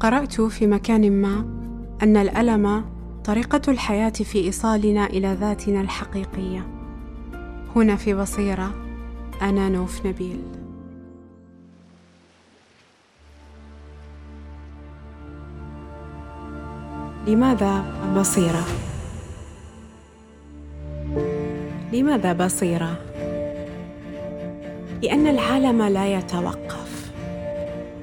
قرأت في مكان ما أن الألم طريقة الحياة في إيصالنا إلى ذاتنا الحقيقية. هنا في بصيرة أنا نوف نبيل. لماذا بصيرة؟ لماذا بصيرة؟ لأن العالم لا يتوقف،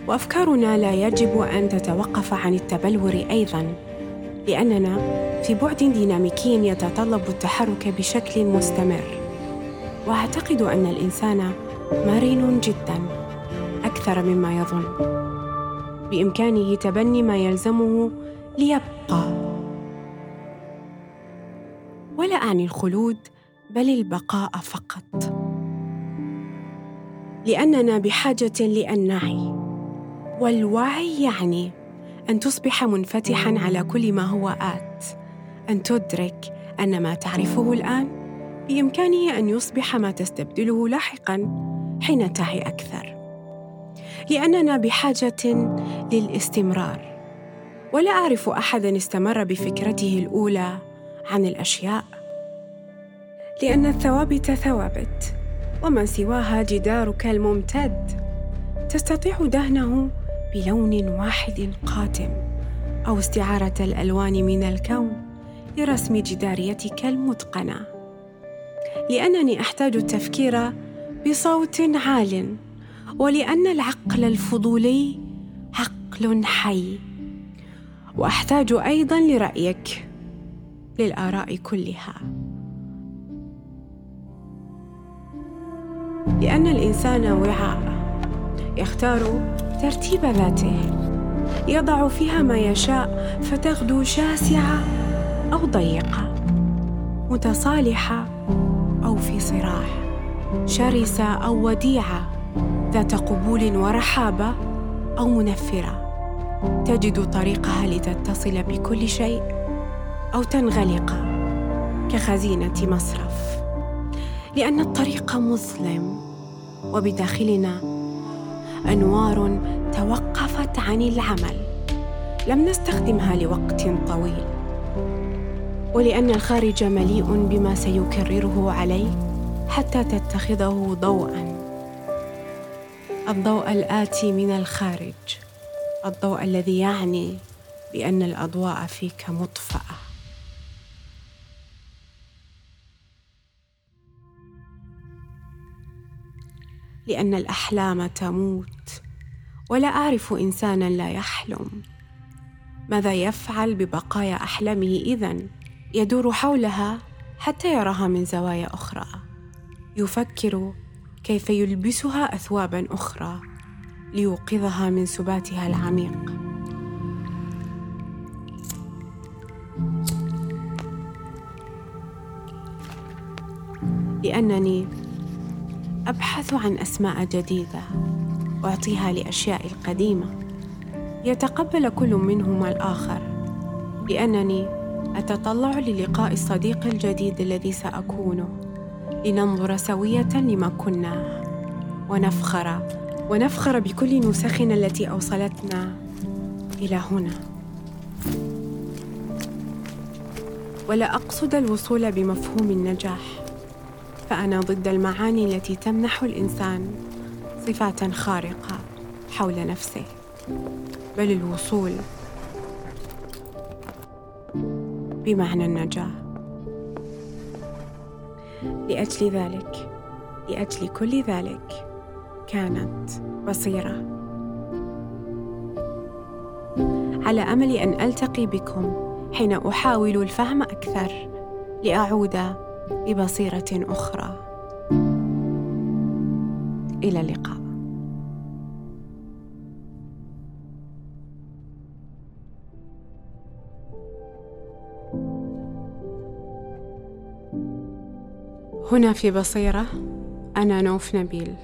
وأفكارنا لا يجب أن تتوقف عن التبلور أيضاً، لأننا في بعد ديناميكي يتطلب التحرك بشكل مستمر. وأعتقد أن الإنسان مرن جداً أكثر مما يظن. بإمكانه تبني ما يلزمه ليبقى ولا أعني الخلود بل البقاء فقط لأننا بحاجة لأن نعي والوعي يعني أن تصبح منفتحا على كل ما هو آت أن تدرك أن ما تعرفه الآن بإمكانه أن يصبح ما تستبدله لاحقا حين تعي أكثر. لأننا بحاجة للاستمرار. ولا أعرف احدا استمر بفكرته الأولى عن الأشياء. لأن الثوابت ثوابت وما سواها جدارك الممتد. تستطيع دهنه بلون واحد قاتم أو استعارة الألوان من الكون لرسم جداريتك المتقنة. لأنني أحتاج التفكير بصوت عال ولأن العقل الفضولي عقل حي. وأحتاج أيضا لرأيك للآراء كلها. لأن الإنسان وعاء يختار ترتيب ذاته. يضع فيها ما يشاء فتغدو شاسعة أو ضيقة متصالحة أو في صراع. شرسة أو وديعة ذات قبول ورحابة أو منفرة. تجد طريقها لتتصل بكل شيء أو تنغلق كخزينة مصرف. لأن الطريق مظلم وبداخلنا أنوار توقفت عن العمل. لم نستخدمها لوقت طويل. ولأن الخارج مليء بما سيكرره عليك حتى تتخذه ضوءا. الضوء الآتي من الخارج. الضوء الذي يعني بأن الأضواء فيك مطفأة. لأن الأحلام تموت. ولا أعرف انسانا لا يحلم. ماذا يفعل ببقايا أحلامه إذن؟ يدور حولها حتى يراها من زوايا أخرى. يفكر كيف يلبسها اثوابا أخرى ليوقظها من سباتها العميق. لأنني أبحث عن أسماء جديدة اعطيها لاشياء القديمة. يتقبل كل منهما الآخر لأنني أتطلع للقاء الصديق الجديد الذي سأكونه لننظر سوية لما كنا ونفخر ونفخر بكل نسخنا التي أوصلتنا إلى هنا. ولا أقصد الوصول بمفهوم النجاح. فأنا ضد المعاني التي تمنح الإنسان صفات خارقة حول نفسه بل الوصول بمعنى النجاة. لأجل ذلك لأجل كل ذلك كانت بصيرة. على أمل أن ألتقي بكم حين أحاول الفهم أكثر لأعود ببصيره أخرى. إلى اللقاء. هنا في بصيرة أنا نوف نبيل.